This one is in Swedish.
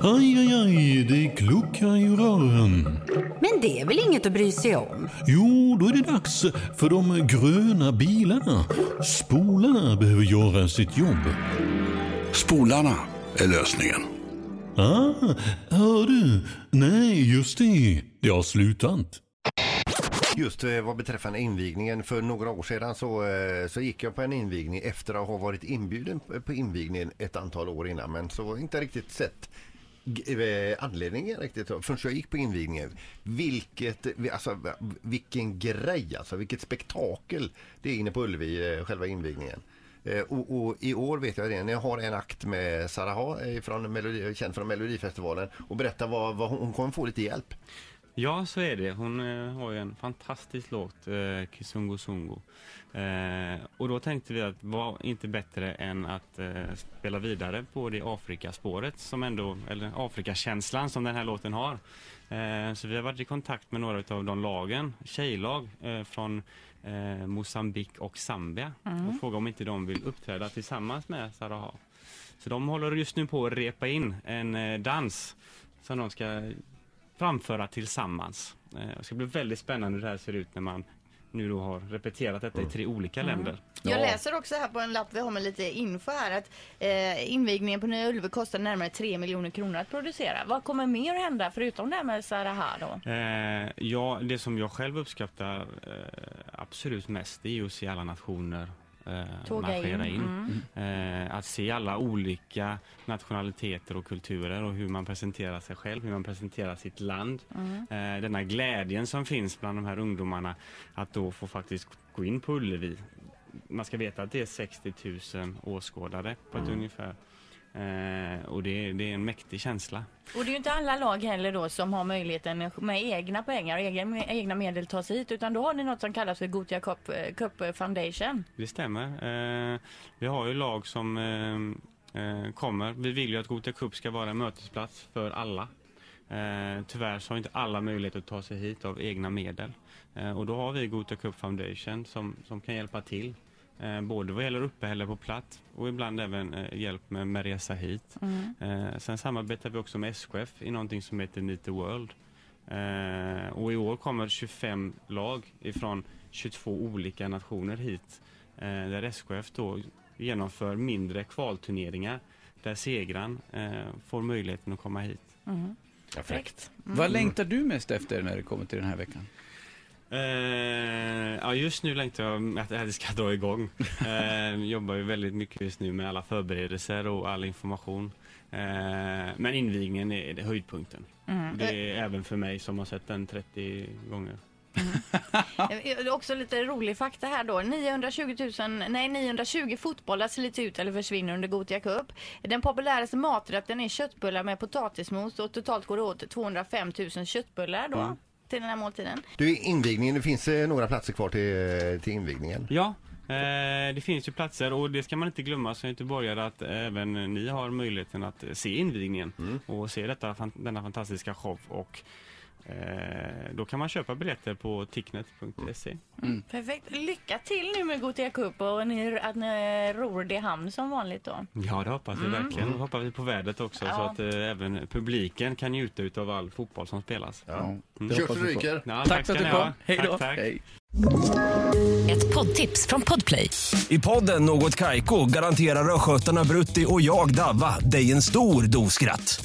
Aj, aj, aj, det kluckar i rören. Men det är väl inget att bry sig om? Jo, då är det dags för de gröna bilarna. Spolarna behöver göra sitt jobb. Spolarna är lösningen. Ah, hör du? Nej, just det. Det har slutat. Just eh, vad beträffande invigningen, för några år sedan så, eh, så gick jag på en invigning efter att ha varit inbjuden på invigningen ett antal år innan men så inte riktigt sett Eh, anledningen riktigt förrän jag gick på invigningen. Vilket, alltså, vilken grej alltså, vilket spektakel det är inne på Ullevi, eh, själva invigningen. Eh, och, och i år vet jag det, när jag har en akt med Sarah Ha, från Melodi, känd från Melodifestivalen och berättar vad, vad hon, hon kommer få lite hjälp. Ja, så är det. Hon eh, har ju en fantastisk låt, eh, Kizungu Zungu. Eh, och då tänkte vi att var inte bättre än att eh, spela vidare på det Afrikaspåret som ändå, eller Afrikakänslan som den här låten har. Eh, så vi har varit i kontakt med några av de lagen, tjejlag eh, från eh, Mosambik och Zambia och frågat om inte de vill uppträda tillsammans med Saraha. Så de håller just nu på att repa in en eh, dans som de ska framföra tillsammans. Eh, Det ska bli väldigt spännande hur det här ser ut när man nu då har repeterat detta i tre olika länder. Jag läser också här på en lapp vi har med lite info här att eh, invigningen på Nya Ullevi kostar närmare 3 miljoner kronor att producera. Vad kommer mer att hända förutom det här med Saraha då? Eh, ja, det som jag själv uppskattar eh, absolut mest det är ju att se alla nationer eh, marschera in, in. Eh, att se alla olika nationaliteter och kulturer och hur man presenterar sig själv, hur man presenterar sitt land. Eh, denna glädjen som finns bland de här ungdomarna att då få faktiskt gå in på Ullevi. Man ska veta att det är 60 000 åskådare på ett ungefär. Eh, och det, det är en mäktig känsla. Och det är ju inte alla lag heller då som har möjligheten med egna pengar och egna, egna medel ta sig hit utan då har ni något som kallas för Gothia Cup, eh, Cup Foundation. Det stämmer. Eh, vi har ju lag som eh, eh, kommer. Vi vill ju att Gothia Cup ska vara en mötesplats för alla. Eh, tyvärr så har inte alla möjlighet att ta sig hit av egna medel. Och då har vi Gothia Cup Foundation som, som kan hjälpa till. Eh, både vad gäller uppehälle på plats och ibland även eh, hjälp med, med resa hit. Eh, sen samarbetar vi också med SKF i någonting som heter Meet the World. Och i år kommer 25 lag ifrån 22 olika nationer hit. Där SKF då genomför mindre kvalturneringar där segran eh, får möjligheten att komma hit. Perfekt. Vad längtar du mest efter när det kommer till den här veckan? Eh, ja, just nu längtar jag att det ska dra igång. Eh, jobbar ju väldigt mycket just nu med alla förberedelser och all information. Eh, men invigningen är det höjdpunkten. Det är även för mig som har sett den 30 gånger. Eh, Det är också lite rolig fakta här då. 920 000, nej 920 fotbollar slits ut eller försvinner under Gothia Cup. Den populäraste maträtten är köttbullar med potatismos och totalt går det åt 205 000 köttbullar då. Till den här måltiden. Du, invigningen, det finns eh, några platser kvar till, till invigningen. Ja, eh, det finns ju platser och det ska man inte glömma som göteborgare att även ni har möjligheten att se invigningen och se detta, denna fantastiska show och eh, då kan man köpa biljetter på ticknet.se. Perfekt. Lycka till nu med Gothia Cup och ni, att ni ror det i hamn som vanligt då. Ja, det hoppas vi verkligen. Och hoppas vi på vädret också så Ja. att eh, även publiken kan njuta utav all fotboll som spelas. Ja. Det Kör hoppas så ryker. Ja, Tack för att du kom. Hej då. Tack, tack. Hej. Ett poddtips från Podplay. I podden Något Kaiko garanterar östgötarna Brutti och jag, Davva, dig en stor dos skratt.